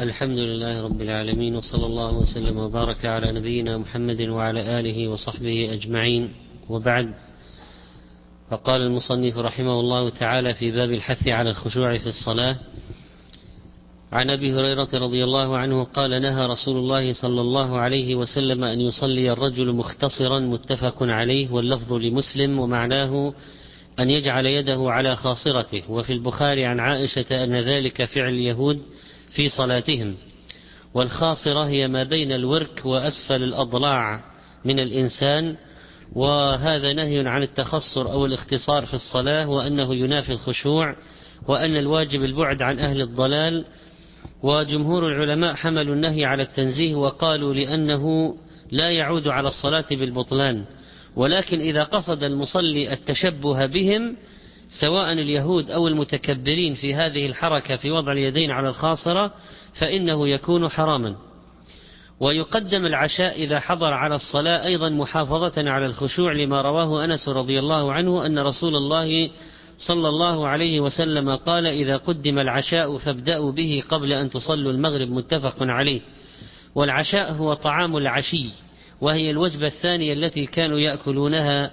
الحمد لله رب العالمين وصلى الله وسلم وبارك على نبينا محمد وعلى آله وصحبه أجمعين. وبعد فقال المصنف رحمه الله تعالى في باب الحث على الخشوع في الصلاة عن أبي هريرة رضي الله عنه قال نهى رسول الله صلى الله عليه وسلم أن يصلي الرجل مختصرا متفق عليه واللفظ لمسلم ومعناه أن يجعل يده على خاصرته. وفي البخاري عن عائشة أن ذلك فعل اليهود في صلاتهم والخاصرة هي ما بين الورك وأسفل الأضلاع من الإنسان وهذا نهي عن التخصر أو الاختصار في الصلاة وأنه ينافي الخشوع وأن الواجب البعد عن أهل الضلال. وجمهور العلماء حملوا النهي على التنزيه وقالوا لأنه لا يعود على الصلاة بالبطلان. ولكن إذا قصد المصلي التشبه بهم سواء اليهود أو المتكبرين في هذه الحركة في وضع اليدين على الخاصرة فإنه يكون حراما. ويقدم العشاء إذا حضر على الصلاة أيضا محافظة على الخشوع لما رواه أنس رضي الله عنه أن رسول الله صلى الله عليه وسلم قال إذا قدم العشاء فابدأوا به قبل أن تصلوا المغرب. متفق عليه. والعشاء هو طعام العشي وهي الوجبة الثانية التي كانوا يأكلونها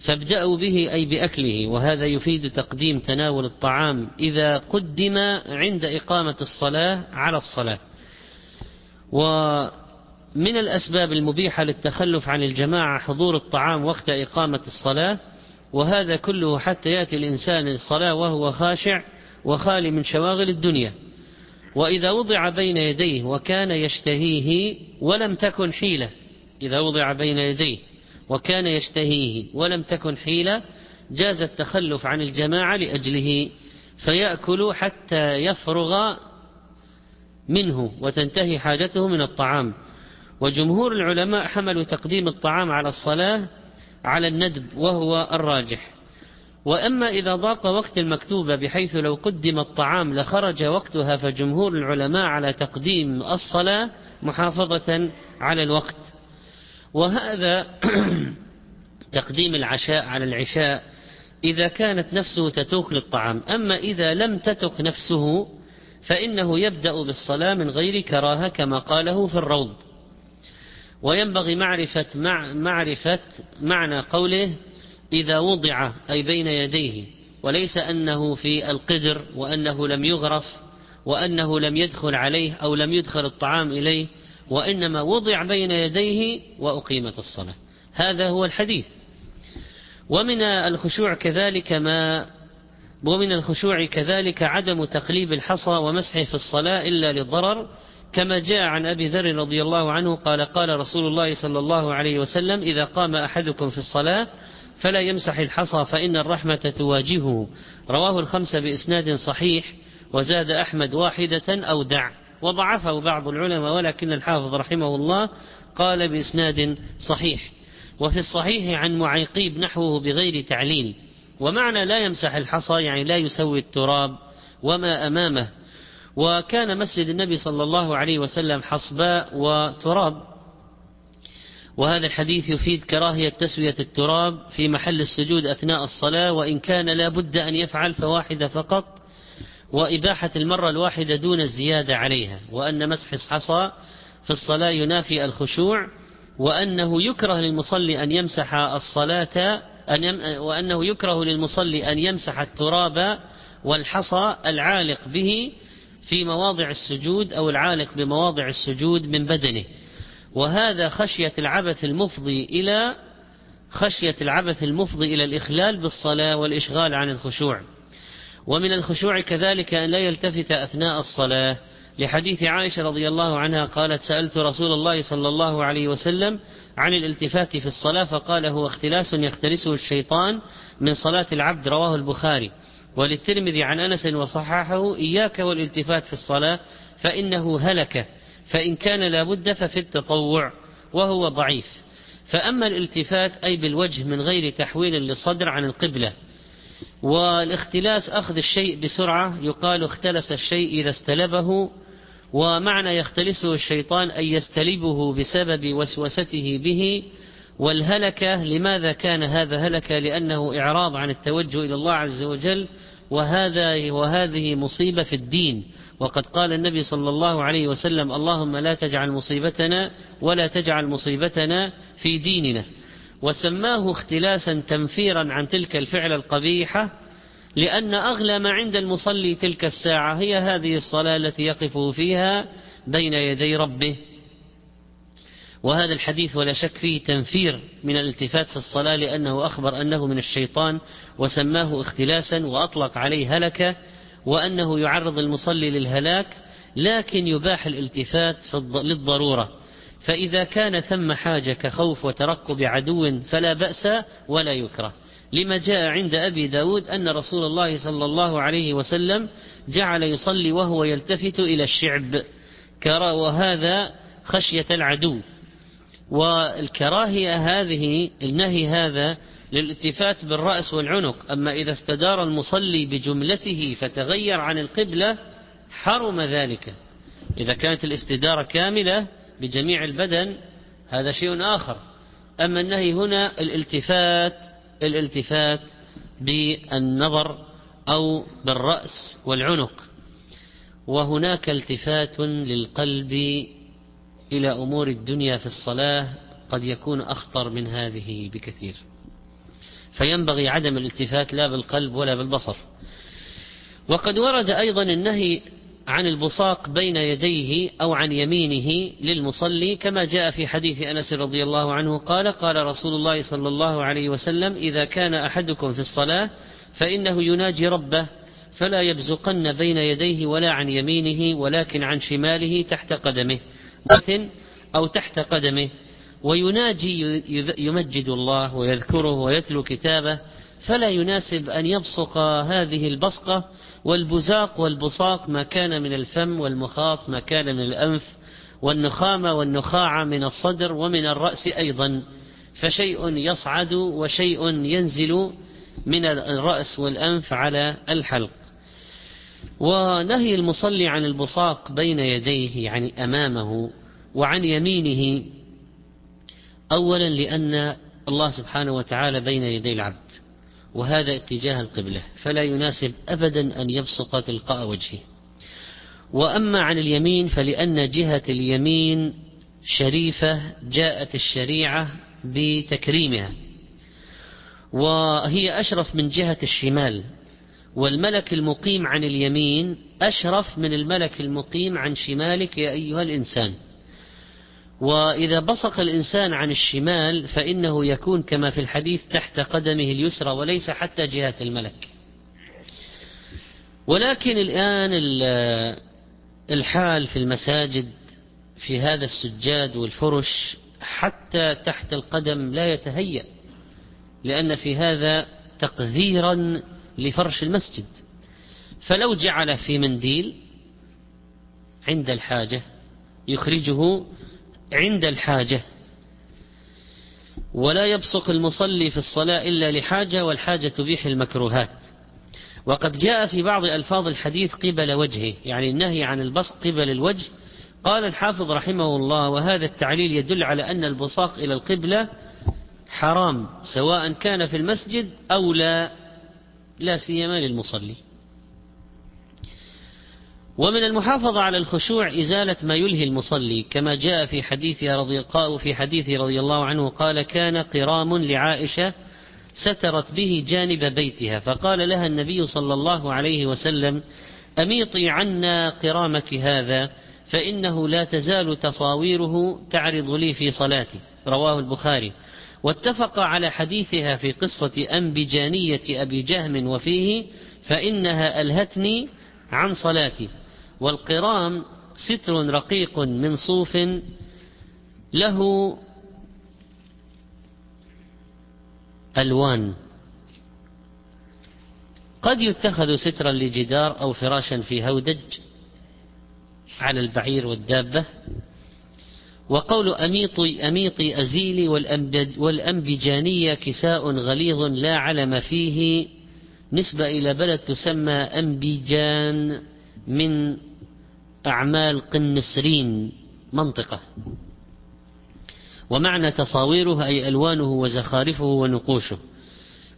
فابدأوا به أي بأكله وهذا يفيد تقديم تناول الطعام إذا قدم عند إقامة الصلاة على الصلاة. ومن الأسباب المبيحة للتخلف عن الجماعة حضور الطعام وقت إقامة الصلاة وهذا كله حتى يأتي الإنسان للصلاة وهو خاشع وخالي من شواغل الدنيا. وإذا وضع بين يديه وكان يشتهيه ولم تكن حيلة إذا وضع بين يديه وكان يشتهيه ولم تكن حيلة جاز التخلف عن الجماعة لأجله فيأكل حتى يفرغ منه وتنتهي حاجته من الطعام. وجمهور العلماء حملوا تقديم الطعام على الصلاة على الندب وهو الراجح. وأما إذا ضاق وقت المكتوبة بحيث لو قدم الطعام لخرج وقتها فجمهور العلماء على تقديم الصلاة محافظة على الوقت. وهذا تقديم العشاء على العشاء إذا كانت نفسه تتوق للطعام. أما إذا لم تتق نفسه فإنه يبدأ بالصلاة من غير كراهة كما قاله في الروض. وينبغي معرفة مع معرفة معنى قوله إذا وضع أي بين يديه وليس أنه في القدر وأنه لم يغرف وأنه لم يدخل عليه أو لم يدخل الطعام إليه وإنما وضع بين يديه وأقيمت الصلاة. هذا هو الحديث. ومن الخشوع كذلك ما ومن الخشوع كذلك عدم تقليب الحصى ومسحه في الصلاة إلا للضرر كما جاء عن أبي ذر رضي الله عنه قال قال رسول الله صلى الله عليه وسلم إذا قام أحدكم في الصلاة فلا يمسح الحصى فإن الرحمة تواجهه. رواه الخمسة بإسناد صحيح وزاد أحمد واحدة أو دع. وضعفه بعض العلماء ولكن الحافظ رحمه الله قال بإسناد صحيح. وفي الصحيح عن معيقيب نحوه بغير تعليل. ومعنى لا يمسح الحصى يعني لا يسوي التراب وما أمامه. وكان مسجد النبي صلى الله عليه وسلم حصباء وتراب. وهذا الحديث يفيد كراهية تسوية التراب في محل السجود أثناء الصلاة وإن كان لا بد أن يفعل فواحدة فقط وإباحة المرة الواحدة دون الزيادة عليها وأن مسح الحصى في الصلاة ينافي الخشوع وأنه يكره للمصلي أن يمسح الصلاة أن يم وأنه يكره للمصلي أن يمسح التراب والحصى العالق به في مواضع السجود أو العالق بمواضع السجود من بدنه. وهذا خشية العبث المفضي إلى خشية العبث المفضي إلى الإخلال بالصلاة والإشغال عن الخشوع. ومن الخشوع كذلك أن لا يلتفت أثناء الصلاة. لحديث عائشة رضي الله عنها قالت سألت رسول الله صلى الله عليه وسلم عن الالتفات في الصلاة فقال هو اختلاس يختلسه الشيطان من صلاة العبد رواه البخاري. وللترمذي عن أنس وصححه إياك والالتفات في الصلاة فإنه هلك فإن كان لابد ففي التطوع وهو ضعيف. فأما الالتفات أي بالوجه من غير تحويل للصدر عن القبلة والاختلاس أخذ الشيء بسرعة. يقال اختلس الشيء إذا استلبه ومعنى يختلسه الشيطان أن يستلبه بسبب وسوسته به. والهلكة لماذا كان هذا هلكة لأنه إعراض عن التوجه إلى الله عز وجل وهذا وهذه مصيبة في الدين. وقد قال النبي صلى الله عليه وسلم اللهم لا تجعل مصيبتنا ولا تجعل مصيبتنا في ديننا. وسماه اختلاسا تنفيرا عن تلك الفعل القبيحة لأن أغلى ما عند المصلي تلك الساعة هي هذه الصلاة التي يقف فيها بين يدي ربه. وهذا الحديث ولا شك فيه تنفير من الالتفات في الصلاة لأنه أخبر أنه من الشيطان وسماه اختلاسا وأطلق عليه هلكة وأنه يعرض المصلي للهلاك لكن يباح الالتفات للضرورة. فإذا كان ثم حاجة كخوف وترقب عدو فلا بأس ولا يكره. لما جاء عند أبي داود أن رسول الله صلى الله عليه وسلم جعل يصلي وهو يلتفت إلى الشعب. وهذا خشية العدو. والكراهية هذه النهي هذا للالتفات بالرأس والعنق. أما إذا استدار المصلي بجملته فتغير عن القبلة حرم ذلك. إذا كانت الاستدارة كاملة بجميع البدن هذا شيء آخر. أما النهي هنا الالتفات الالتفات بالنظر أو بالرأس والعنق. وهناك التفات للقلب إلى أمور الدنيا في الصلاة قد يكون أخطر من هذه بكثير. فينبغي عدم الالتفات لا بالقلب ولا بالبصر. وقد ورد أيضا النهي عن البصاق بين يديه أو عن يمينه للمصلي كما جاء في حديث أنس رضي الله عنه قال قال رسول الله صلى الله عليه وسلم إذا كان أحدكم في الصلاة فإنه يناجي ربه فلا يبزقن بين يديه ولا عن يمينه ولكن عن شماله تحت قدمه أو تحت قدمه. ويناجي يمجد الله ويذكره ويتلو كتابه فلا يناسب أن يبصق هذه البصقة والبزاق والبصاق ما كان من الفم والمخاط ما كان من الأنف والنخامة والنخاعة من الصدر ومن الرأس أيضا. فشيء يصعد وشيء ينزل من الرأس والأنف على الحلق. ونهي المصلي عن البصاق بين يديه يعني أمامه وعن يمينه أولا لأن الله سبحانه وتعالى بين يدي العبد. وهذا اتجاه القبلة فلا يناسب أبدا أن يبصق تلقاء وجهه. وأما عن اليمين فلأن جهة اليمين شريفة جاءت الشريعة بتكريمها وهي أشرف من جهة الشمال. والملك المقيم عن اليمين أشرف من الملك المقيم عن شمالك يا أيها الإنسان. وإذا بصق الإنسان عن الشمال فإنه يكون كما في الحديث تحت قدمه اليسرى وليس حتى جهة الملك. ولكن الآن الحال في المساجد في هذا السجاد والفرش حتى تحت القدم لا يتهيأ لأن في هذا تقذيرا لفرش المسجد. فلو جعل في منديل عند الحاجة يخرجه عند الحاجة ولا يبصق المصلي في الصلاة إلا لحاجة والحاجة تبيح المكروهات. وقد جاء في بعض ألفاظ الحديث قبل وجهه يعني النهي عن البصق قبل الوجه. قال الحافظ رحمه الله وهذا التعليل يدل على أن البصاق إلى القبلة حرام سواء كان في المسجد أو لا لا سيما للمصلي. ومن المحافظة على الخشوع إزالة ما يلهي المصلي كما جاء في حديثها رضي في حديث رضي الله عنه قال كان قرام لعائشة سترت به جانب بيتها فقال لها النبي صلى الله عليه وسلم أميطي عنا قرامك هذا فإنه لا تزال تصاويره تعرض لي في صلاتي. رواه البخاري. واتفق على حديثها في قصة أنبجانية أبي جهم وفيه فإنها ألهتني عن صلاتي. والقرام ستر رقيق من صوف له ألوان. قد يتخذ سترا لجدار أو فراشا في هودج على البعير والدابة. وقول أميطي أميطي أزيلي والأنبجانية كساء غليظ لا علم فيه. نسبة إلى بلد تسمى أنبيجان من أعمال قنسرين منطقة. ومعنى تصاويره أي ألوانه وزخارفه ونقوشه.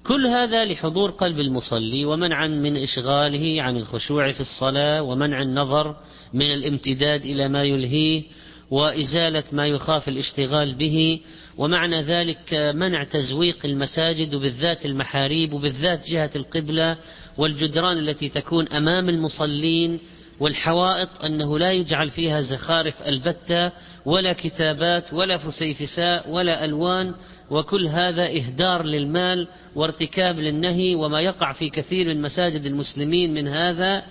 كل هذا لحضور قلب المصلي ومنعا من إشغاله عن الخشوع في الصلاة ومنع النظر من الامتداد إلى ما يلهيه وإزالة ما يخاف الاشتغال به. ومعنى ذلك منع تزويق المساجد وبالذات المحاريب وبالذات جهة القبلة والجدران التي تكون أمام المصلين والحوائط أنه لا يجعل فيها زخارف البتة ولا كتابات ولا فسيفساء ولا ألوان وكل هذا إهدار للمال وارتكاب للنهي وما يقع في كثير من مساجد المسلمين من هذا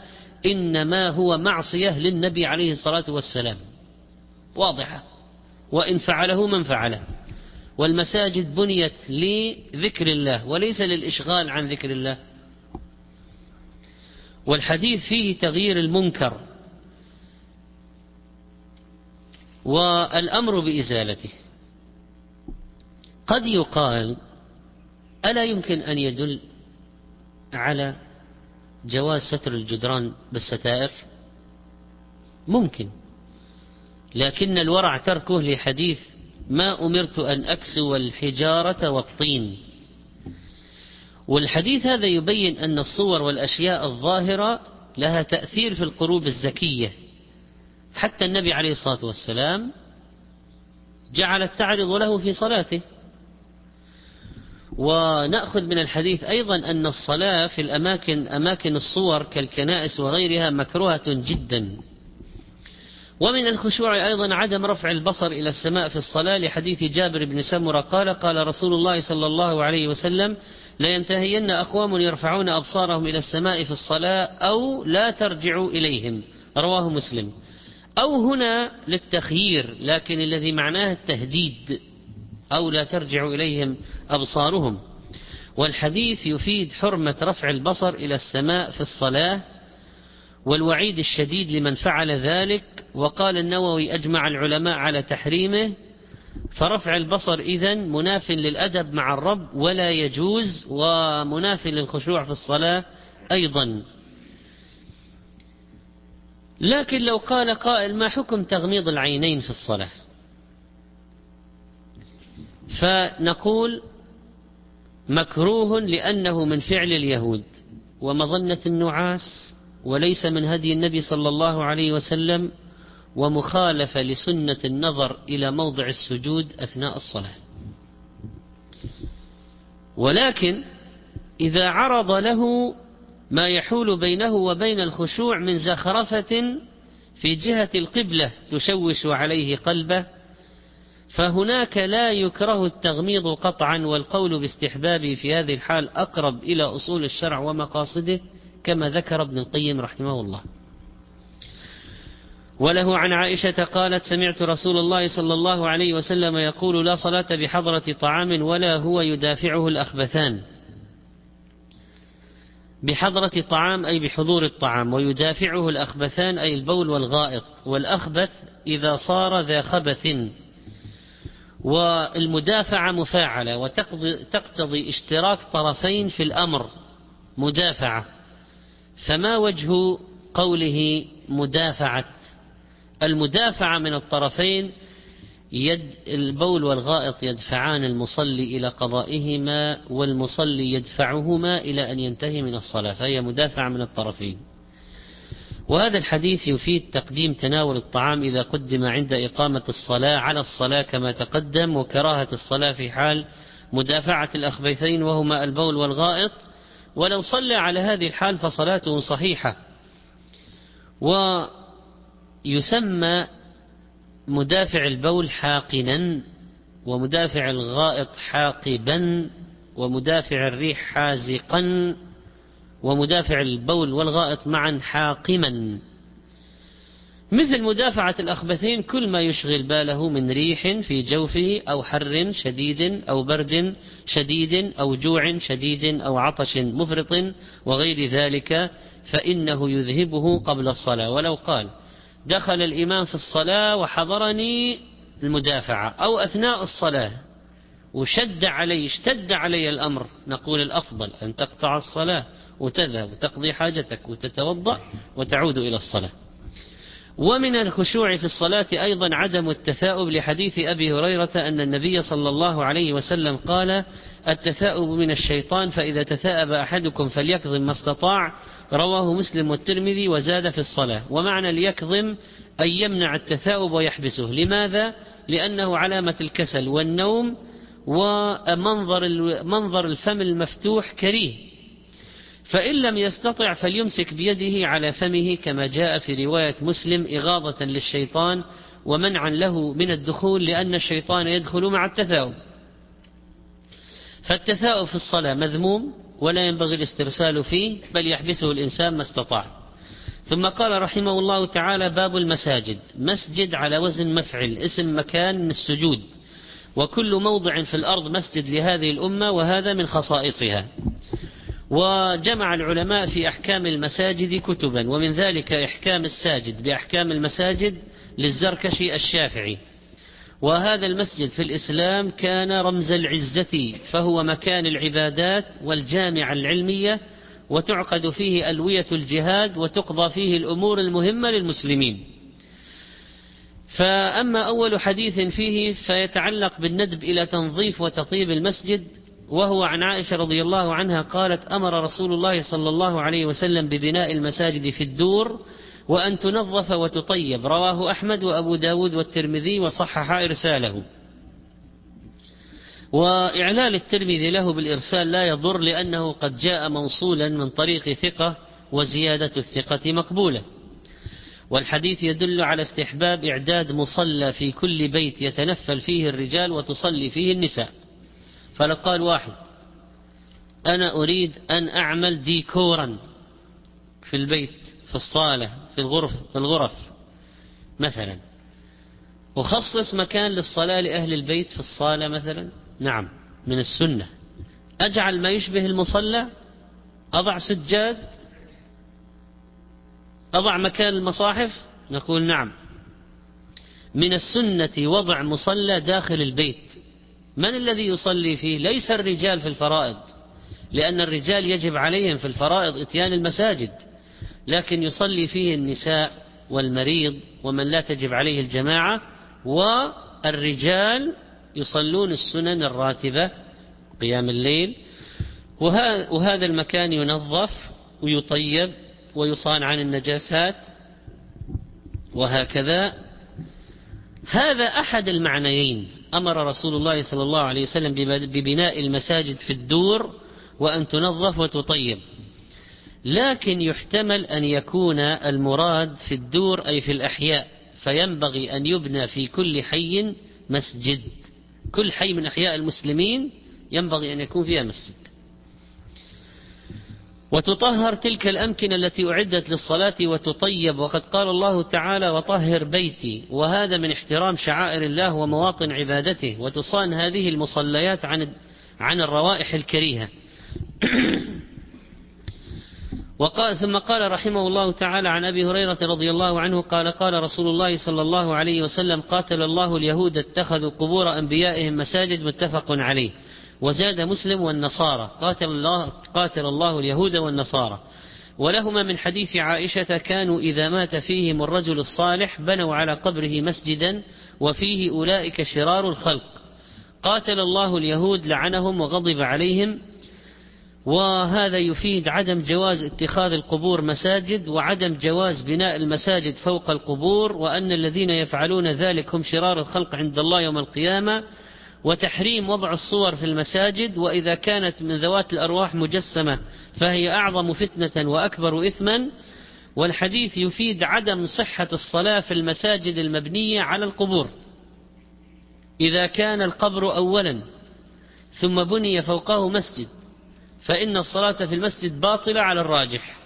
إنما هو معصية للنبي عليه الصلاة والسلام. واضحة. وإن فعله من فعله. والمساجد بنيت لذكر الله وليس للإشغال عن ذكر الله. والحديث فيه تغيير المنكر والأمر بإزالته. قد يقال ألا يمكن أن يدل على جواز ستر الجدران بالستائر؟ ممكن. لكن الورع تركه لحديث ما أمرت أن أكسو الحجارة والطين. والحديث هذا يبين أن الصور والأشياء الظاهرة لها تأثير في القلوب الزكية. حتى النبي عليه الصلاة والسلام جعلت تعرض له في صلاته. ونأخذ من الحديث أيضا أن الصلاة في الأماكن أماكن الصور كالكنائس وغيرها مكروهة جدا. ومن الخشوع أيضا عدم رفع البصر إلى السماء في الصلاة لحديث جابر بن سمرة قال قال رسول الله صلى الله عليه وسلم لينتهين أقوام يرفعون أبصارهم إلى السماء في الصلاة أو لا ترجعوا إليهم. رواه مسلم. أو هنا للتخيير لكن الذي معناه التهديد أو لا ترجع إليهم أبصارهم. والحديث يفيد حرمة رفع البصر إلى السماء في الصلاة والوعيد الشديد لمن فعل ذلك. وقال النووي أجمع العلماء على تحريمه فرفع البصر إذن مناف للأدب مع الرب ولا يجوز ومناف للخشوع في الصلاة أيضا. لكن لو قال قائل ما حكم تغميض العينين في الصلاة؟ فنقول مكروه لأنه من فعل اليهود ومظنة النعاس وليس من هدي النبي صلى الله عليه وسلم ومخالفة لسنة النظر إلى موضع السجود أثناء الصلاة. ولكن إذا عرض له ما يحول بينه وبين الخشوع من زخرفة في جهة القبلة تشوش عليه قلبه فهناك لا يكره التغميض قطعا والقول باستحبابه في هذه الحال أقرب إلى أصول الشرع ومقاصده كما ذكر ابن القيم رحمه الله. وله عن عائشة قالت سمعت رسول الله صلى الله عليه وسلم يقول لا صلاة بحضرة طعام ولا هو يدافعه الأخبثان. بحضرة طعام أي بحضور الطعام ويدافعه الأخبثان أي البول والغائط والأخبث إذا صار ذا خبث والمدافعة مفاعلة وتقتضي اشتراك طرفين في الأمر مدافعة. فما وجه قوله مدافعة؟ المدافعة من الطرفين يد البول والغائط يدفعان المصلي إلى قضائهما والمصلي يدفعهما إلى أن ينتهي من الصلاة فهي مدافعة من الطرفين. وهذا الحديث يفيد تقديم تناول الطعام إذا قدم عند إقامة الصلاة على الصلاة كما تقدم وكراهة الصلاة في حال مدافعة الأخبثين وهما البول والغائط. ولو صلى على هذه الحال فصلاته صحيحة. ويسمى مدافع البول حاقنا ومدافع الغائط حاقبا ومدافع الريح حازقا ومدافع البول والغائط معا حاقما. مثل مدافعة الأخبثين كل ما يشغل باله من ريح في جوفه أو حر شديد أو برد شديد أو جوع شديد أو عطش مفرط وغير ذلك فإنه يذهبه قبل الصلاة. ولو قال دخل الإمام في الصلاة وحضرني المدافعة أو أثناء الصلاة وشد علي اشتد علي الأمر نقول الأفضل أن تقطع الصلاة وتذهب وتقضي حاجتك وتتوضأ وتعود إلى الصلاة. ومن الخشوع في الصلاة أيضا عدم التثاؤب لحديث أبي هريرة أن النبي صلى الله عليه وسلم قال التثاؤب من الشيطان فإذا تثاءب أحدكم فليكظم ما استطاع رواه مسلم والترمذي وزاد في الصلاة. ومعنى ليكظم أن يمنع التثاؤب ويحبسه. لماذا؟ لأنه علامة الكسل والنوم ومنظر منظر الفم المفتوح كريه. فإن لم يستطع فليمسك بيده على فمه كما جاء في رواية مسلم إغاظة للشيطان ومنعا له من الدخول لأن الشيطان يدخل مع التثاؤب. فالتثاؤب في الصلاة مذموم ولا ينبغي الاسترسال فيه بل يحبسه الإنسان ما استطاع. ثم قال رحمه الله تعالى باب المساجد. مسجد على وزن مفعل اسم مكان من السجود. وكل موضع في الأرض مسجد لهذه الأمة وهذا من خصائصها. وجمع العلماء في أحكام المساجد كتبا ومن ذلك إحكام الساجد بأحكام المساجد للزركشي الشافعي. وهذا المسجد في الإسلام كان رمز العزة فهو مكان العبادات والجامعة العلمية وتعقد فيه ألوية الجهاد وتقضى فيه الأمور المهمة للمسلمين. فأما أول حديث فيه فيتعلق بالندب إلى تنظيف وتطيب المسجد وهو عن عائشة رضي الله عنها قالت أمر رسول الله صلى الله عليه وسلم ببناء المساجد في الدور وأن تنظف وتطيب. رواه أحمد وأبو داود والترمذي وصحح إرساله. وإعلال الترمذي له بالإرسال لا يضر لأنه قد جاء موصولا من طريق ثقة وزيادة الثقة مقبولة. والحديث يدل على استحباب إعداد مصلى في كل بيت يتنفل فيه الرجال وتصلي فيه النساء. فلقال واحد أنا أريد أن أعمل ديكورا في البيت. في الصالة في الغرف في الغرف مثلا. أخصص مكان للصلاة لأهل البيت في الصالة مثلا؟ نعم من السنة. أجعل ما يشبه المصلى؟ أضع سجاد؟ أضع مكان المصاحف؟ نقول نعم. من السنة وضع مصلى داخل البيت. من الذي يصلي فيه؟ ليس الرجال في الفرائض لأن الرجال يجب عليهم في الفرائض إتيان المساجد. لكن يصلي فيه النساء والمريض ومن لا تجب عليه الجماعة والرجال يصلون السنن الراتبة قيام الليل. وهذا المكان ينظف ويطيب ويصان عن النجاسات وهكذا. هذا أحد المعنيين. أمر رسول الله صلى الله عليه وسلم ببناء المساجد في الدور وأن تنظف وتطيب. لكن يحتمل أن يكون المراد في الدور أي في الأحياء فينبغي أن يبنى في كل حي مسجد. كل حي من أحياء المسلمين ينبغي أن يكون فيها مسجد. وتطهر تلك الأمكنة التي أعدت للصلاة وتطيب وقد قال الله تعالى وطهر بيتي. وهذا من احترام شعائر الله ومواطن عبادته وتصان هذه المصليات عن عن الروائح الكريهة. وقال ثم قال رحمه الله تعالى عن أبي هريرة رضي الله عنه قال قال رسول الله صلى الله عليه وسلم قاتل الله اليهود اتخذوا قبور أنبيائهم مساجد متفق عليه. وزاد مسلم والنصارى. قاتل الله قاتل الله اليهود والنصارى. ولهما من حديث عائشة كانوا إذا مات فيهم الرجل الصالح بنوا على قبره مسجدا وفيه أولئك شرار الخلق. قاتل الله اليهود لعنهم وغضب عليهم وهذا يفيد عدم جواز اتخاذ القبور مساجد وعدم جواز بناء المساجد فوق القبور وأن الذين يفعلون ذلك هم شرار الخلق عند الله يوم القيامة. وتحريم وضع الصور في المساجد وإذا كانت من ذوات الأرواح مجسمة فهي أعظم فتنة وأكبر إثما. والحديث يفيد عدم صحة الصلاة في المساجد المبنية على القبور. إذا كان القبر أولا ثم بني فوقه مسجد فإن الصلاة في المسجد باطلة على الراجح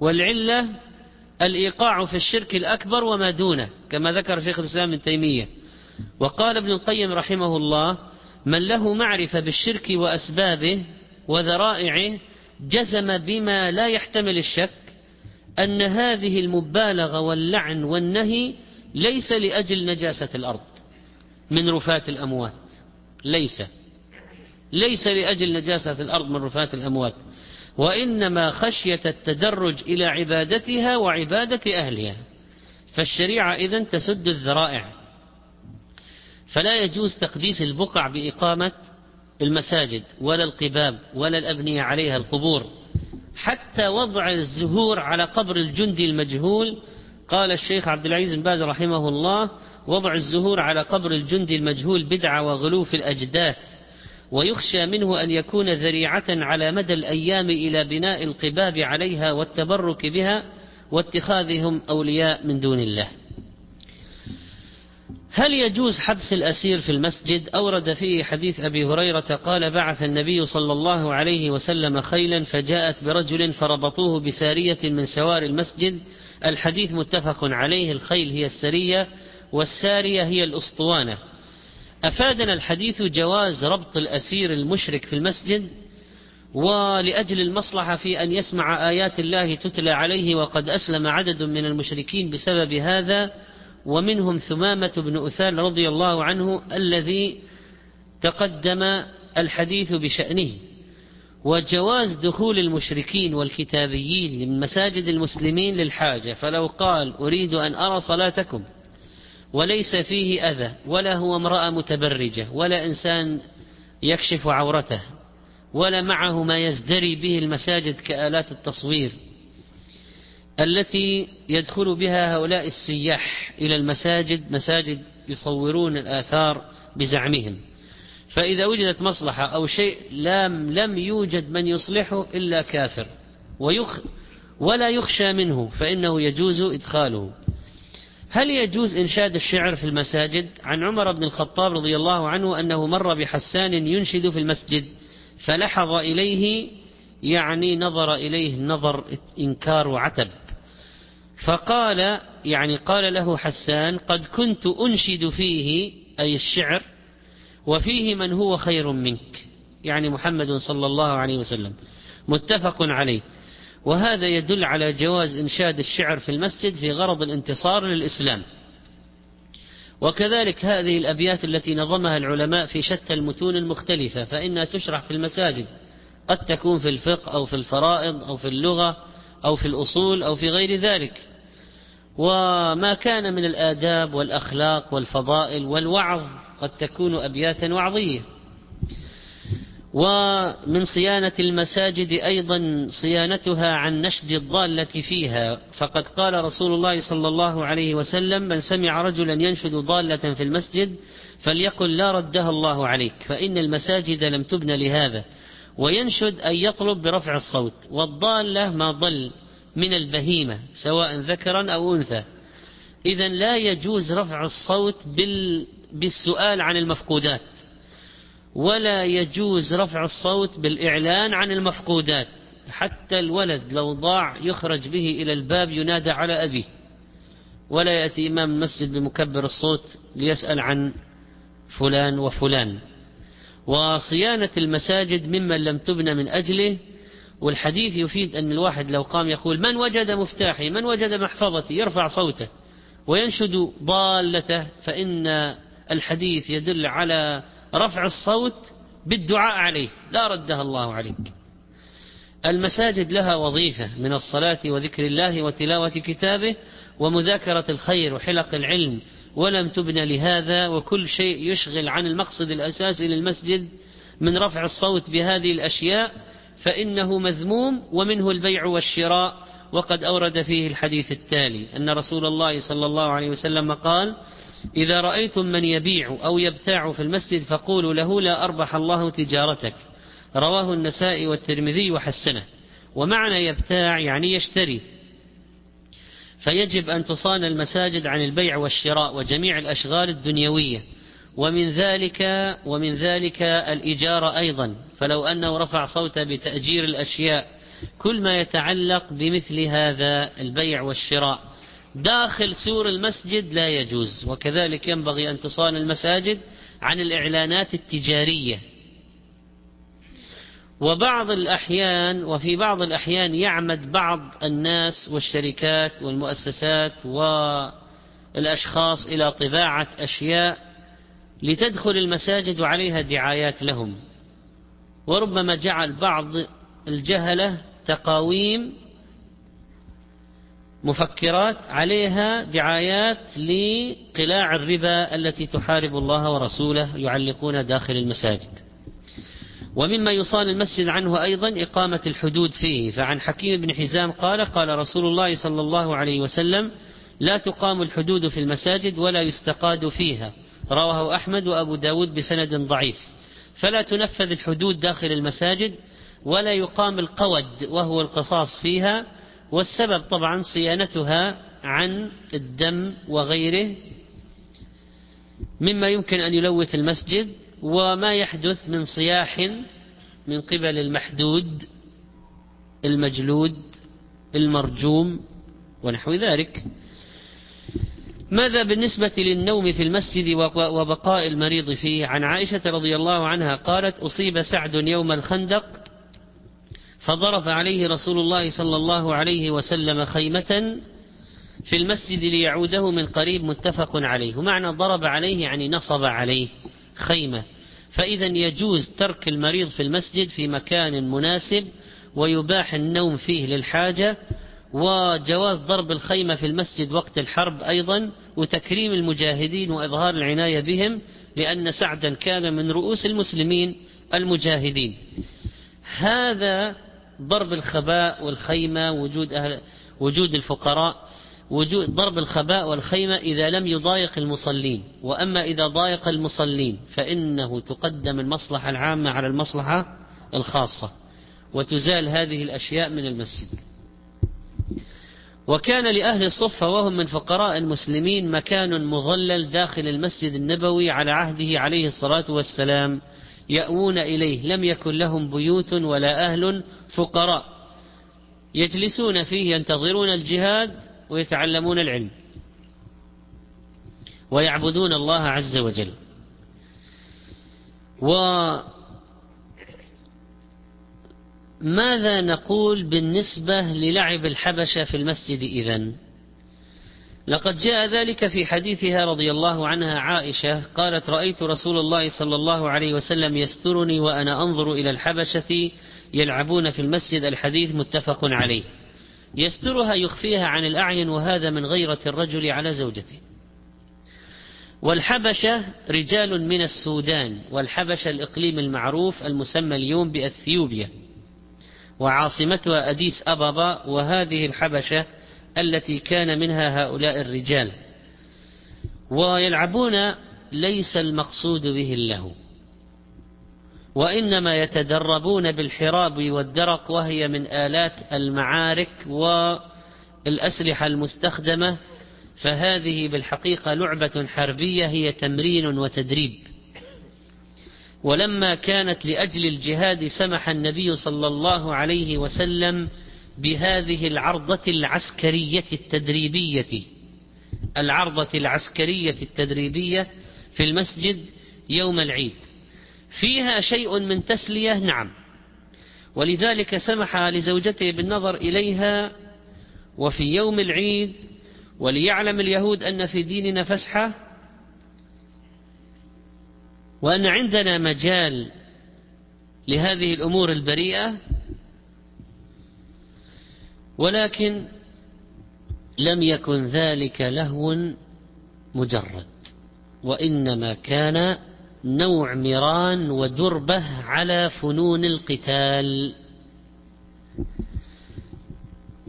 والعلة الإيقاع في الشرك الأكبر وما دونه كما ذكر شيخ الإسلام ابن تيمية. وقال ابن القيم رحمه الله من له معرفة بالشرك وأسبابه وذرائعه جزم بما لا يحتمل الشك أن هذه المبالغة واللعن والنهي ليس لأجل نجاسة الأرض من رفات الأموات ليس ليس لأجل نجاسة الأرض من رفات الأموات وإنما خشية التدرج إلى عبادتها وعبادة أهلها. فالشريعة إذن تسد الذرائع. فلا يجوز تقديس البقع بإقامة المساجد ولا القباب ولا الأبنية عليها القبور حتى وضع الزهور على قبر الجندي المجهول. قال الشيخ عبد العزيز بن باز رحمه الله وضع الزهور على قبر الجندي المجهول بدعة وغلو في الأجداث. ويخشى منه أن يكون ذريعة على مدى الأيام إلى بناء القباب عليها والتبرك بها واتخاذهم أولياء من دون الله. هل يجوز حبس الأسير في المسجد؟ أورد فيه حديث أبي هريرة قال بعث النبي صلى الله عليه وسلم خيلا فجاءت برجل فربطوه بسارية من سوار المسجد. الحديث متفق عليه الخيل هي السرية والسارية هي الأسطوانة. أفادنا الحديث جواز ربط الأسير المشرك في المسجد ولأجل المصلحة في أن يسمع آيات الله تتلى عليه وقد أسلم عدد من المشركين بسبب هذا ومنهم ثمامة بن أثال رضي الله عنه الذي تقدم الحديث بشأنه. وجواز دخول المشركين والكتابيين من مساجد المسلمين للحاجة فلو قال أريد أن أرى صلاتكم وليس فيه أذى ولا هو امرأة متبرجة ولا إنسان يكشف عورته ولا معه ما يزدري به المساجد كآلات التصوير التي يدخل بها هؤلاء السياح إلى المساجد مساجد يصورون الآثار بزعمهم. فإذا وجدت مصلحة أو شيء لم, لم يوجد من يصلحه إلا كافر ويخ ولا يخشى منه فإنه يجوز إدخاله. هل يجوز إنشاد الشعر في المساجد؟ عن عمر بن الخطاب رضي الله عنه أنه مر بحسان ينشد في المسجد فلحظ إليه يعني نظر إليه نظر إنكار وعتب. فقال يعني قال له حسان قد كنت أنشد فيه أي الشعر وفيه من هو خير منك. يعني محمد صلى الله عليه وسلم. متفق عليه. وهذا يدل على جواز إنشاد الشعر في المسجد في غرض الانتصار للإسلام. وكذلك هذه الأبيات التي نظمها العلماء في شتى المتون المختلفة فإنها تشرح في المساجد. قد تكون في الفقه أو في الفرائض أو في اللغة أو في الأصول أو في غير ذلك. وما كان من الآداب والأخلاق والفضائل والوعظ قد تكون أبياتا وعظية. ومن صيانة المساجد أيضا صيانتها عن نشد الضالة فيها. فقد قال رسول الله صلى الله عليه وسلم من سمع رجلا ينشد ضالة في المسجد فليقل لا ردها الله عليك فإن المساجد لم تبن لهذا وينشد أن يطلب برفع الصوت والضالة ما ضل من البهيمة سواء ذكرا أو أنثى. إذا لا يجوز رفع الصوت بال بالسؤال عن المفقودات. ولا يجوز رفع الصوت بالإعلان عن المفقودات. حتى الولد لو ضاع يخرج به إلى الباب ينادى على أبيه. ولا يأتي إمام المسجد بمكبر الصوت ليسأل عن فلان وفلان. وصيانة المساجد ممن لم تبن من أجله. والحديث يفيد أن الواحد لو قام يقول من وجد مفتاحي من وجد محفظتي يرفع صوته وينشد ضالته فإن الحديث يدل على رفع الصوت بالدعاء عليه. لا ردها الله عليك. المساجد لها وظيفة من الصلاة وذكر الله وتلاوة كتابه ومذاكرة الخير وحلق العلم ولم تبنى لهذا وكل شيء يشغل عن المقصد الأساسي للمسجد من رفع الصوت بهذه الأشياء فإنه مذموم ومنه البيع والشراء. وقد أورد فيه الحديث التالي أن رسول الله صلى الله عليه وسلم قال إذا رأيتم من يبيع أو يبتاع في المسجد فقولوا له لا أربح الله تجارتك. رواه النسائي والترمذي وحسنه. ومعنى يبتاع يعني يشتري. فيجب أن تصان المساجد عن البيع والشراء وجميع الأشغال الدنيوية. ومن ذلك ومن ذلك الإجارة أيضا. فلو أنه رفع صوته بتأجير الأشياء كل ما يتعلق بمثل هذا البيع والشراء. داخل سور المسجد لا يجوز وكذلك ينبغي أن تصان المساجد عن الإعلانات التجارية. وبعض الأحيان وفي بعض الأحيان يعمد بعض الناس والشركات والمؤسسات والأشخاص إلى طباعة أشياء لتدخل المساجد وعليها دعايات لهم. وربما جعل بعض الجهلة تقاويم مفكرات عليها دعايات لقلاع الربا التي تحارب الله ورسوله يعلقون داخل المساجد. ومما يصان المسجد عنه أيضا إقامة الحدود فيه. فعن حكيم بن حزام قال قال رسول الله صلى الله عليه وسلم لا تقام الحدود في المساجد ولا يستقاد فيها. رواه أحمد وأبو داود بسند ضعيف. فلا تنفذ الحدود داخل المساجد ولا يقام القود وهو القصاص فيها والسبب طبعا صيانتها عن الدم وغيره مما يمكن أن يلوث المسجد وما يحدث من صياح من قبل المحدود المجلود المرجوم ونحو ذلك. ماذا بالنسبة للنوم في المسجد وبقاء المريض فيه؟ عن عائشة رضي الله عنها قالت أصيب سعد يوم الخندق فضرب عليه رسول الله صلى الله عليه وسلم خيمة في المسجد ليعوده من قريب متفق عليه. ومعنى ضرب عليه يعني نصب عليه خيمة. فإذا يجوز ترك المريض في المسجد في مكان مناسب ويباح النوم فيه للحاجة وجواز ضرب الخيمة في المسجد وقت الحرب أيضا وتكريم المجاهدين وإظهار العناية بهم لأن سعدا كان من رؤوس المسلمين المجاهدين. هذا ضرب الخباء والخيمة وجود أهل وجود الفقراء وجود ضرب الخباء والخيمة إذا لم يضايق المصلين. وأما إذا ضايق المصلين فإنه تقدم المصلحة العامة على المصلحة الخاصة وتزال هذه الأشياء من المسجد. وكان لأهل الصفة وهم من فقراء المسلمين مكان مظلل داخل المسجد النبوي على عهده عليه الصلاة والسلام. يأوون إليه لم يكن لهم بيوت ولا أهل فقراء. يجلسون فيه ينتظرون الجهاد ويتعلمون العلم. ويعبدون الله عز وجل. وماذا نقول بالنسبة للعب الحبشة في المسجد إذن؟ لقد جاء ذلك في حديثها رضي الله عنها عائشة قالت رأيت رسول الله صلى الله عليه وسلم يسترني وأنا أنظر إلى الحبشة يلعبون في المسجد الحديث متفق عليه. يسترها يخفيها عن الأعين وهذا من غيرة الرجل على زوجته. والحبشة رجال من السودان والحبشة الإقليم المعروف المسمى اليوم بأثيوبيا. وعاصمتها أديس أبابا وهذه الحبشة التي كان منها هؤلاء الرجال ويلعبون ليس المقصود به اللهو وإنما يتدربون بالحراب والدرق وهي من آلات المعارك والأسلحة المستخدمة فهذه بالحقيقة لعبة حربية هي تمرين وتدريب. ولما كانت لأجل الجهاد سمح النبي صلى الله عليه وسلم بهذه العرضة العسكرية التدريبية. العرضة العسكرية التدريبية في المسجد يوم العيد. فيها شيء من تسلية نعم. ولذلك سمح لزوجته بالنظر إليها وفي يوم العيد وليعلم اليهود أن في ديننا فسحة وأن عندنا مجال لهذه الأمور البريئة. ولكن لم يكن ذلك لهو مجرد وإنما كان نوع مران ودربة على فنون القتال.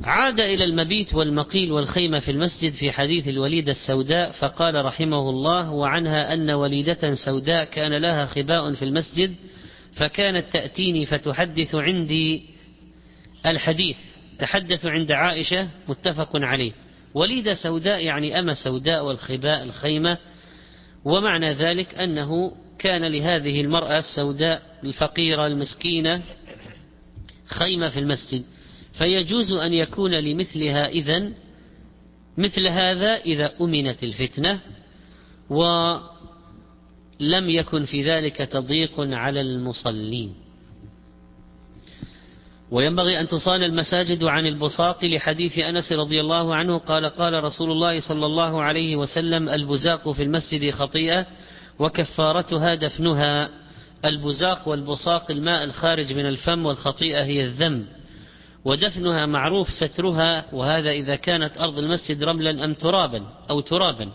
عاد إلى المبيت والمقيل والخيمة في المسجد في حديث الوليدة السوداء فقال رحمه الله وعنها أن وليدة سوداء كان لها خباء في المسجد فكانت تأتيني فتحدث عندي الحديث. تحدث عند عائشة متفق عليه. وليدة سوداء يعني أما سوداء والخباء الخيمة ومعنى ذلك أنه كان لهذه المرأة السوداء الفقيرة المسكينة خيمة في المسجد. فيجوز أن يكون لمثلها إذن مثل هذا إذا أمنت الفتنة ولم يكن في ذلك تضييق على المصلين. وينبغي أن تصان المساجد عن البساط لحديث أنس رضي الله عنه قال قال رسول الله صلى الله عليه وسلم البزاق في المسجد خطيئة وكفارتها دفنها. البزاق والبصاق الماء الخارج من الفم والخطيئة هي الذنب ودفنها معروف سترها وهذا إذا كانت أرض المسجد رملا أم ترابا أو ترابا.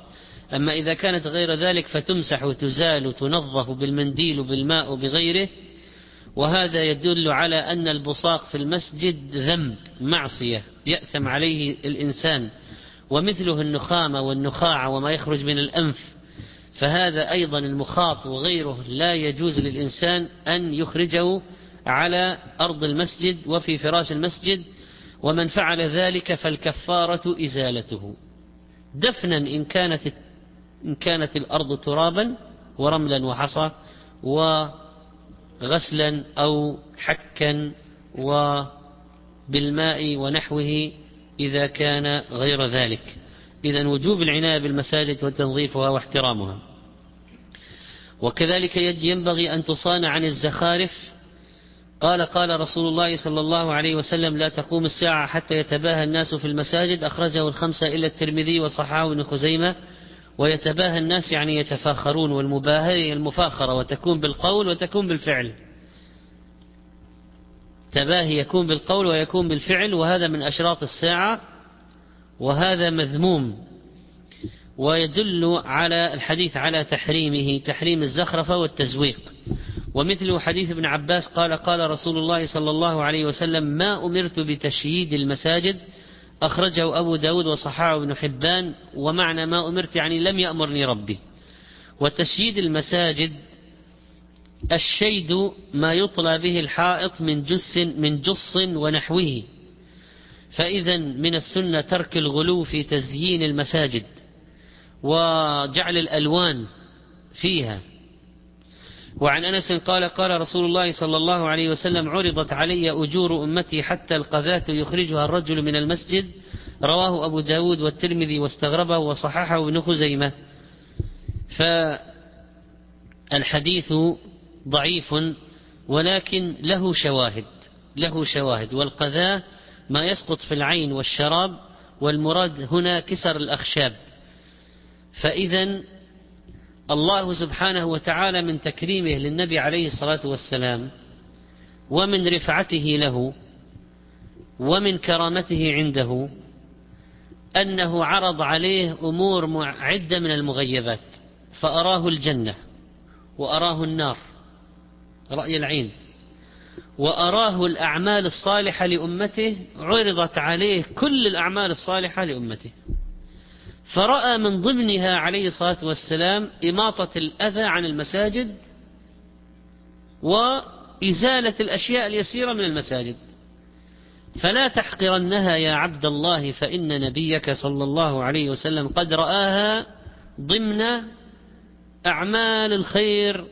أما إذا كانت غير ذلك فتمسح وتزال وتنظف بالمنديل وبالماء وبغيره وهذا يدل على أن البصاق في المسجد ذنب معصية يأثم عليه الإنسان ومثله النخامة والنخاع وما يخرج من الأنف. فهذا أيضا المخاط وغيره لا يجوز للإنسان أن يخرجه على أرض المسجد وفي فراش المسجد ومن فعل ذلك فالكفارة إزالته. دفنا إن كانت إن كانت الأرض ترابا ورملا وحصى وغسلا أو حكا وبالماء ونحوه إذا كان غير ذلك. إذا وجوب العناية بالمساجد وتنظيفها واحترامها وكذلك ينبغي أن تصان عن الزخارف. قال قال رسول الله صلى الله عليه وسلم لا تقوم الساعة حتى يتباهى الناس في المساجد. أخرجه الخمسة إلا الترمذي وصححه ابن خزيمة. ويتباهى الناس يعني يتفاخرون والمباهاة هي المفاخرة وتكون بالقول وتكون بالفعل. تباهي يكون بالقول ويكون بالفعل وهذا من أشراط الساعة وهذا مذموم. ويدل على الحديث على تحريمه تحريم الزخرفة والتزويق. ومثل حديث ابن عباس قال قال رسول الله صلى الله عليه وسلم ما أمرت بتشييد المساجد أخرجه أبو داود وصححه ابن حبان ومعنى ما أمرت يعني لم يأمرني ربي. وتشييد المساجد الشيد ما يطلى به الحائط من جس من جص ونحوه. فإذا من السنة ترك الغلو في تزيين المساجد وجعل الألوان فيها. وعن أنس قال قال رسول الله صلى الله عليه وسلم عرضت علي أجور أمتي حتى القذاة يخرجها الرجل من المسجد. رواه أبو داود والترمذي واستغربه وصححه ابن خزيمة. فالحديث ضعيف ولكن له شواهد له شواهد. والقذاة ما يسقط في العين والشراب والمراد هنا كسر الأخشاب. فإذا الله سبحانه وتعالى من تكريمه للنبي عليه الصلاة والسلام ومن رفعته له ومن كرامته عنده أنه عرض عليه أمور عدة من المغيبات فأراه الجنة وأراه النار رأي العين وأراه الأعمال الصالحة لأمته عرضت عليه كل الأعمال الصالحة لأمته. فرأى من ضمنها عليه الصلاة والسلام إماطة الأذى عن المساجد وإزالة الأشياء اليسيرة من المساجد. فلا تحقرنها يا عبد الله فإن نبيك صلى الله عليه وسلم قد رآها ضمن أعمال الخير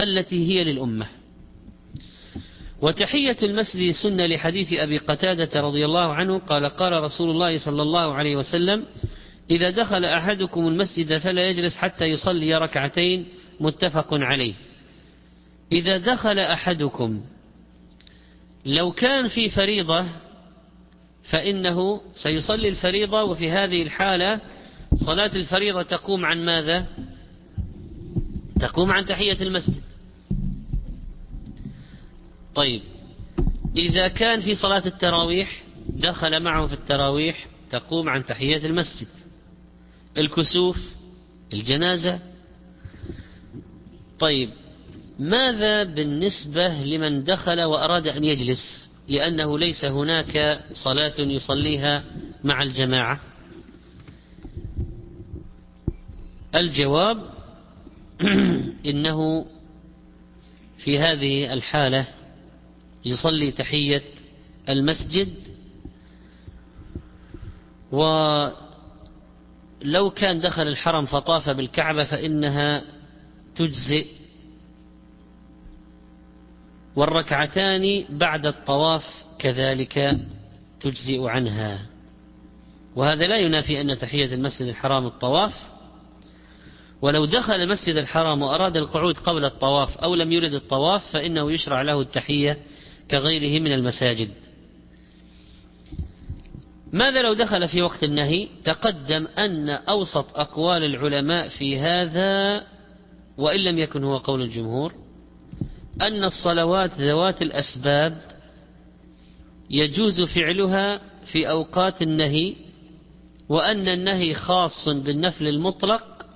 التي هي للأمة. وتحية المسجد سنة لحديث أبي قتادة رضي الله عنه قال قال رسول الله صلى الله عليه وسلم إذا دخل أحدكم المسجد فلا يجلس حتى يصلي ركعتين. متفق عليه. إذا دخل أحدكم لو كان في فريضة فإنه سيصلي الفريضة وفي هذه الحالة صلاة الفريضة تقوم عن ماذا؟ تقوم عن تحية المسجد. طيب. إذا كان في صلاة التراويح دخل معه في التراويح تقوم عن تحية المسجد. الكسوف الجنازة. طيب ماذا بالنسبة لمن دخل وأراد أن يجلس؟ لأنه ليس هناك صلاة يصليها مع الجماعة. الجواب إنه في هذه الحالة يصلي تحية المسجد. ولو كان دخل الحرم فطاف بالكعبة فإنها تجزئ. والركعتان بعد الطواف كذلك تجزئ عنها. وهذا لا ينافي أن تحية المسجد الحرام الطواف. ولو دخل المسجد الحرام وأراد القعود قبل الطواف أو لم يرد الطواف فإنه يشرع له التحية كغيره من المساجد. ماذا لو دخل في وقت النهي؟ تقدم أن أوسط أقوال العلماء في هذا وإن لم يكن هو قول الجمهور أن الصلوات ذوات الأسباب يجوز فعلها في أوقات النهي وأن النهي خاص بالنفل المطلق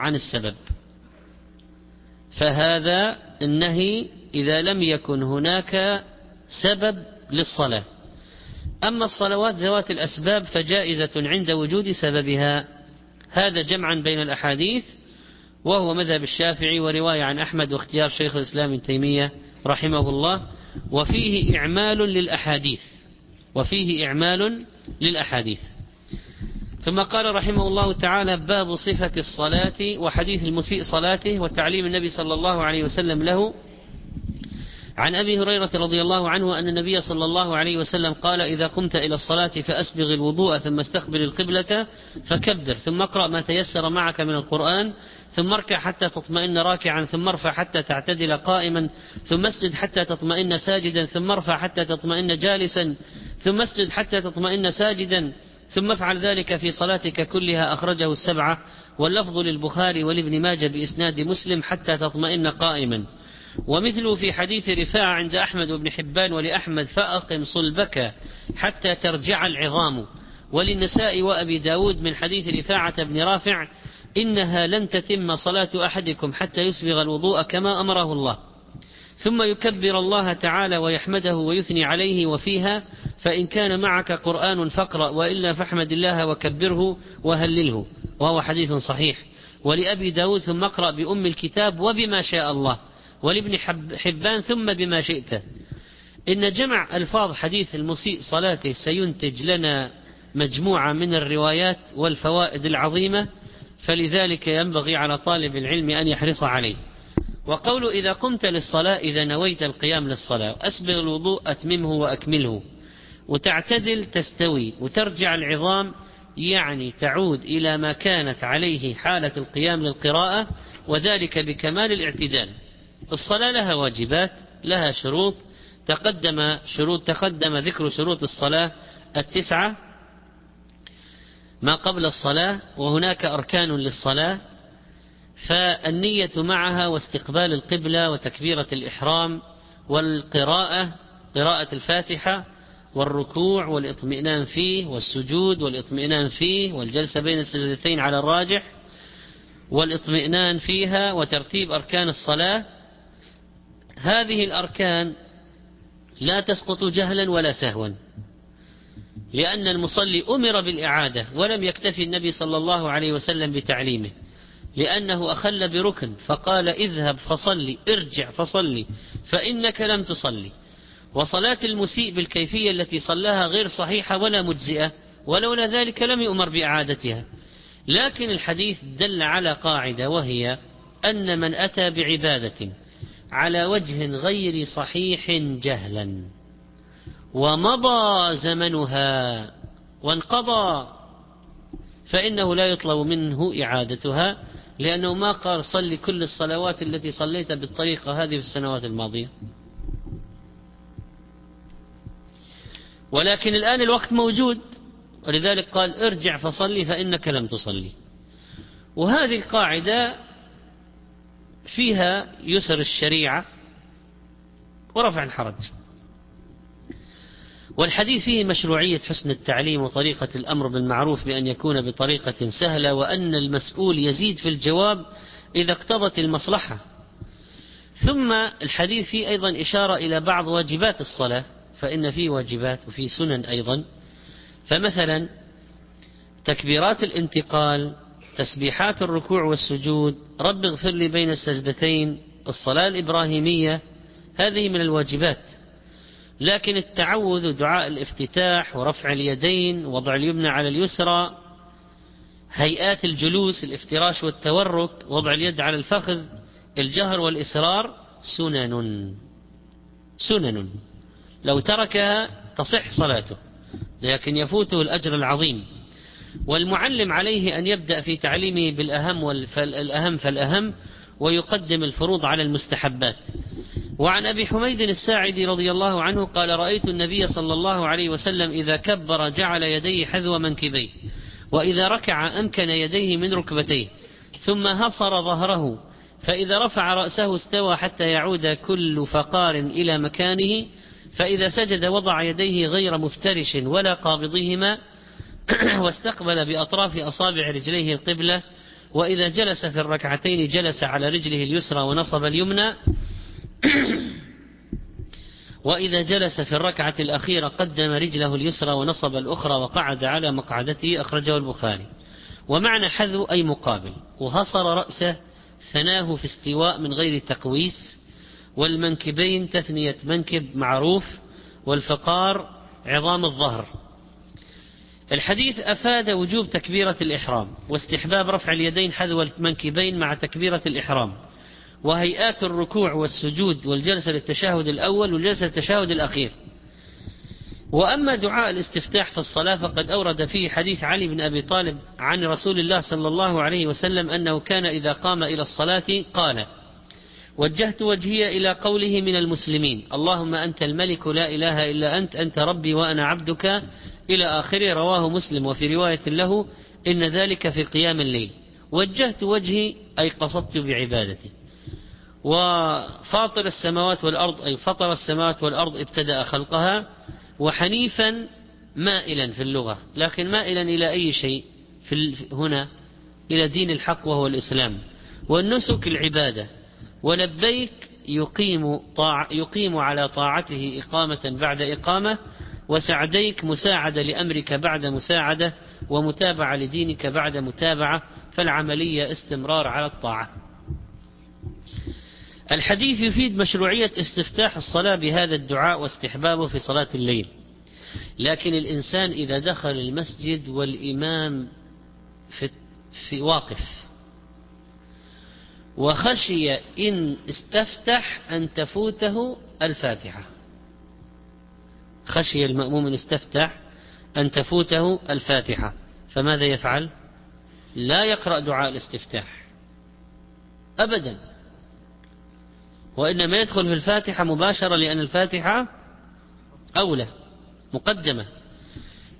عن السبب. فهذا النهي إذا لم يكن هناك سبب للصلاة. أما الصلوات ذوات الأسباب فجائزة عند وجود سببها. هذا جمعا بين الأحاديث وهو مذهب الشافعي ورواية عن أحمد واختيار شيخ الإسلام ابن تيمية رحمه الله. وفيه إعمال للأحاديث. وفيه إعمال للأحاديث. ثم قال رحمه الله تعالى باب صفة الصلاة وحديث المسيء صلاته وتعليم النبي صلى الله عليه وسلم له عن أبي هريرة رضي الله عنه أن النبي صلى الله عليه وسلم قال إذا قمت إلى الصلاة فأسبغ الوضوء ثم استقبل القبلة فكبر ثم اقرأ ما تيسر معك من القرآن ثم اركع حتى تطمئن راكعا ثم ارفع حتى تعتدل قائما ثم اسجد حتى تطمئن ساجدا ثم ارفع حتى تطمئن جالسا ثم اسجد حتى تطمئن ساجدا ثم افعل ذلك في صلاتك كلها أخرجه السبعة واللفظ للبخاري ولابن ماجه بإسناد مسلم حتى تطمئن قائما ومثله في حديث رفاعة عند أحمد بن حبان ولأحمد فأقم صلبك حتى ترجع العظام. وللنساء وأبي داود من حديث رفاعة بن رافع إنها لن تتم صلاة أحدكم حتى يسبغ الوضوء كما أمره الله. ثم يكبر الله تعالى ويحمده ويثني عليه وفيها فإن كان معك قرآن فاقرأ وإلا فاحمد الله وكبره وهلله. وهو حديث صحيح. ولأبي داود ثم اقرأ بأم الكتاب وبما شاء الله. ولابن حبان ثم بما شئت. إن جمع ألفاظ حديث المسيء صلاته سينتج لنا مجموعة من الروايات والفوائد العظيمة فلذلك ينبغي على طالب العلم أن يحرص عليه. وقول إذا قمت للصلاة إذا نويت القيام للصلاة أسبغ الوضوء أتممه وأكمله. وتعتدل تستوي وترجع العظام يعني تعود إلى ما كانت عليه حالة القيام للقراءة وذلك بكمال الاعتدال. الصلاة لها واجبات لها شروط. تقدم شروط تقدم ذكر شروط الصلاة التسعة ما قبل الصلاة وهناك أركان للصلاة. فالنية معها واستقبال القبلة وتكبيرة الإحرام والقراءة قراءة الفاتحة والركوع والإطمئنان فيه والسجود والإطمئنان فيه والجلسة بين السجدتين على الراجح والإطمئنان فيها وترتيب أركان الصلاة. هذه الأركان لا تسقط جهلا ولا سهوا لأن المصلي أمر بالإعادة ولم يكتفي النبي صلى الله عليه وسلم بتعليمه لأنه أخل بركن فقال اذهب فصلي ارجع فصلي فإنك لم تصلي. وصلاة المسيء بالكيفية التي صلاها غير صحيحة ولا مجزئة ولولا ذلك لم يؤمر بإعادتها. لكن الحديث دل على قاعدة وهي أن من أتى بعبادة على وجه غير صحيح جهلا. ومضى زمنها وانقضى فإنه لا يطلب منه إعادتها لأنه ما قال صل كل الصلوات التي صليت بالطريقة هذه في السنوات الماضية. ولكن الآن الوقت موجود ولذلك قال ارجع فصلي فإنك لم تصلي. وهذه القاعدة فيها يسر الشريعة ورفع الحرج. والحديث فيه مشروعية حسن التعليم وطريقة الأمر بالمعروف بأن يكون بطريقة سهلة وأن المسؤول يزيد في الجواب إذا اقتضت المصلحة. ثم الحديث فيه أيضا إشارة إلى بعض واجبات الصلاة فإن فيه واجبات وفي سنن أيضا. فمثلا تكبيرات الانتقال تسبيحات الركوع والسجود رب اغفر لي بين السجدتين الصلاة الإبراهيمية هذه من الواجبات. لكن التعوذ دعاء الافتتاح ورفع اليدين وضع اليمنى على اليسرى هيئات الجلوس الافتراش والتورك وضع اليد على الفخذ الجهر والإسرار سنن. سنن. لو تركها تصح صلاته لكن يفوته الأجر العظيم. والمعلم عليه أن يبدأ في تعليمه بالأهم والأهم فالأهم ويقدم الفروض على المستحبات. وعن أبي حميد الساعدي رضي الله عنه قال رأيت النبي صلى الله عليه وسلم إذا كبر جعل يديه حذو منكبيه وإذا ركع أمكن يديه من ركبتيه ثم هصر ظهره فإذا رفع رأسه استوى حتى يعود كل فقار إلى مكانه فإذا سجد وضع يديه غير مفترش ولا قابضهما واستقبل بأطراف أصابع رجليه القبلة وإذا جلس في الركعتين جلس على رجله اليسرى ونصب اليمنى. وإذا جلس في الركعة الأخيرة قدم رجله اليسرى ونصب الأخرى وقعد على مقعدته أخرجه البخاري. ومعنى حذو أي مقابل وهصر رأسه ثناه في استواء من غير تقويس. والمنكبين تثنية منكب معروف والفقار عظام الظهر. الحديث أفاد وجوب تكبيرة الإحرام واستحباب رفع اليدين حذو المنكبين مع تكبيرة الإحرام وهيئات الركوع والسجود والجلسة للتشهد الأول والجلسة للتشهد الأخير. وأما دعاء الاستفتاح في الصلاة فقد أورد فيه حديث علي بن أبي طالب عن رسول الله صلى الله عليه وسلم أنه كان إذا قام إلى الصلاة قال وجهت وجهي إلى قوله من المسلمين اللهم أنت الملك لا إله إلا أنت أنت ربي وأنا عبدك. إلى آخره رواه مسلم وفي رواية له إن ذلك في قيام الليل. وجهت وجهي أي قصدت بعبادتي. وفاطر السماوات والأرض أي فطر السماوات والأرض ابتدأ خلقها وحنيفا مائلا في اللغة. لكن مائلا إلى أي شيء في هنا؟ إلى دين الحق وهو الإسلام. والنسك العبادة. ولبيك يقيم, طاع يقيم على طاعته إقامة بعد إقامة وسعديك مساعدة لأمرك بعد مساعدة ومتابعة لدينك بعد متابعة فالعملية استمرار على الطاعة. الحديث يفيد مشروعية استفتاح الصلاة بهذا الدعاء واستحبابه في صلاة الليل. لكن الإنسان إذا دخل المسجد والإمام في, في واقف وخشي إن استفتح أن تفوته الفاتحة. خشي المأموم إن استفتح أن تفوته الفاتحة. فماذا يفعل؟ لا يقرأ دعاء الاستفتاح. أبدا. وإنما يدخل في الفاتحة مباشرة لأن الفاتحة أولى مقدمة.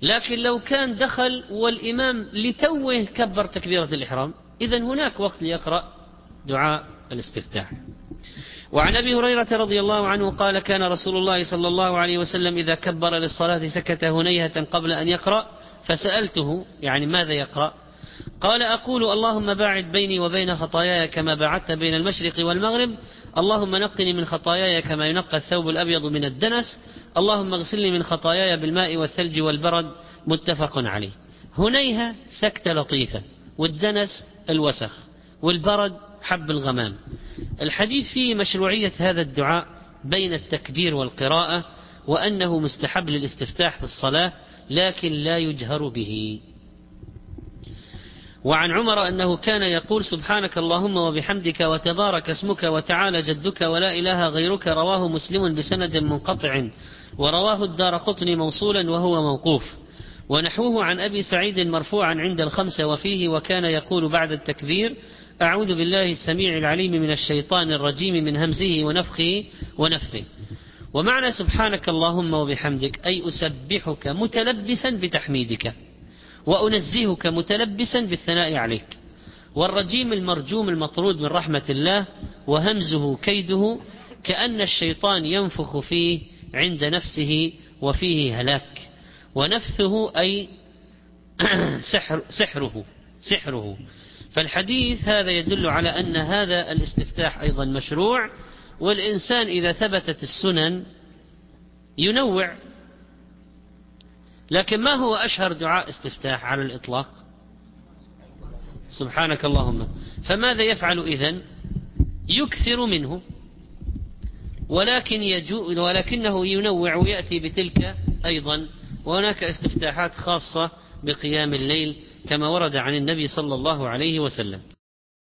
لكن لو كان دخل والإمام لتوه كبر تكبيرة الإحرام إذا هناك وقت ليقرأ دعاء الاستفتاح. وعن أبي هريرة رضي الله عنه قال كان رسول الله صلى الله عليه وسلم إذا كبر للصلاة سكت هنيهة قبل أن يقرأ فسألته يعني ماذا يقرأ؟ قال أقول اللهم باعد بيني وبين خطاياي كما باعدت بين المشرق والمغرب اللهم نقني من خطاياي كما ينقى الثوب الأبيض من الدنس اللهم اغسلني من خطاياي بالماء والثلج والبرد متفق عليه. هنيهة سكته لطيفة والدنس الوسخ والبرد حب الغمام. الحديث فيه مشروعية هذا الدعاء بين التكبير والقراءة وأنه مستحب للاستفتاح في الصلاة لكن لا يجهر به. وعن عمر أنه كان يقول سبحانك اللهم وبحمدك وتبارك اسمك وتعالى جدك ولا إله غيرك رواه مسلم بسند منقطع ورواه الدار قطن موصولا وهو موقوف. ونحوه عن أبي سعيد مرفوعا عند الخمسة وفيه وكان يقول بعد التكبير أعوذ بالله السميع العليم من الشيطان الرجيم من همزه ونفخه ونفثه ومعنى سبحانك اللهم وبحمدك أي أسبحك متلبسا بتحميدك وأنزهك متلبسا بالثناء عليك. والرجيم المرجوم المطرود من رحمة الله وهمزه كيده كأن الشيطان ينفخ فيه عند نفسه وفيه هلاك. ونفثه أي سحر سحره سحره. فالحديث هذا يدل على أن هذا الاستفتاح أيضا مشروع والإنسان إذا ثبتت السنن ينوع. لكن ما هو أشهر دعاء استفتاح على الإطلاق؟ سبحانك اللهم. فماذا يفعل إذن؟ يكثر منه ولكن يجو ولكنه ينوع ويأتي بتلك أيضا. وهناك استفتاحات خاصة بقيام الليل كما ورد عن النبي صلى الله عليه وسلم.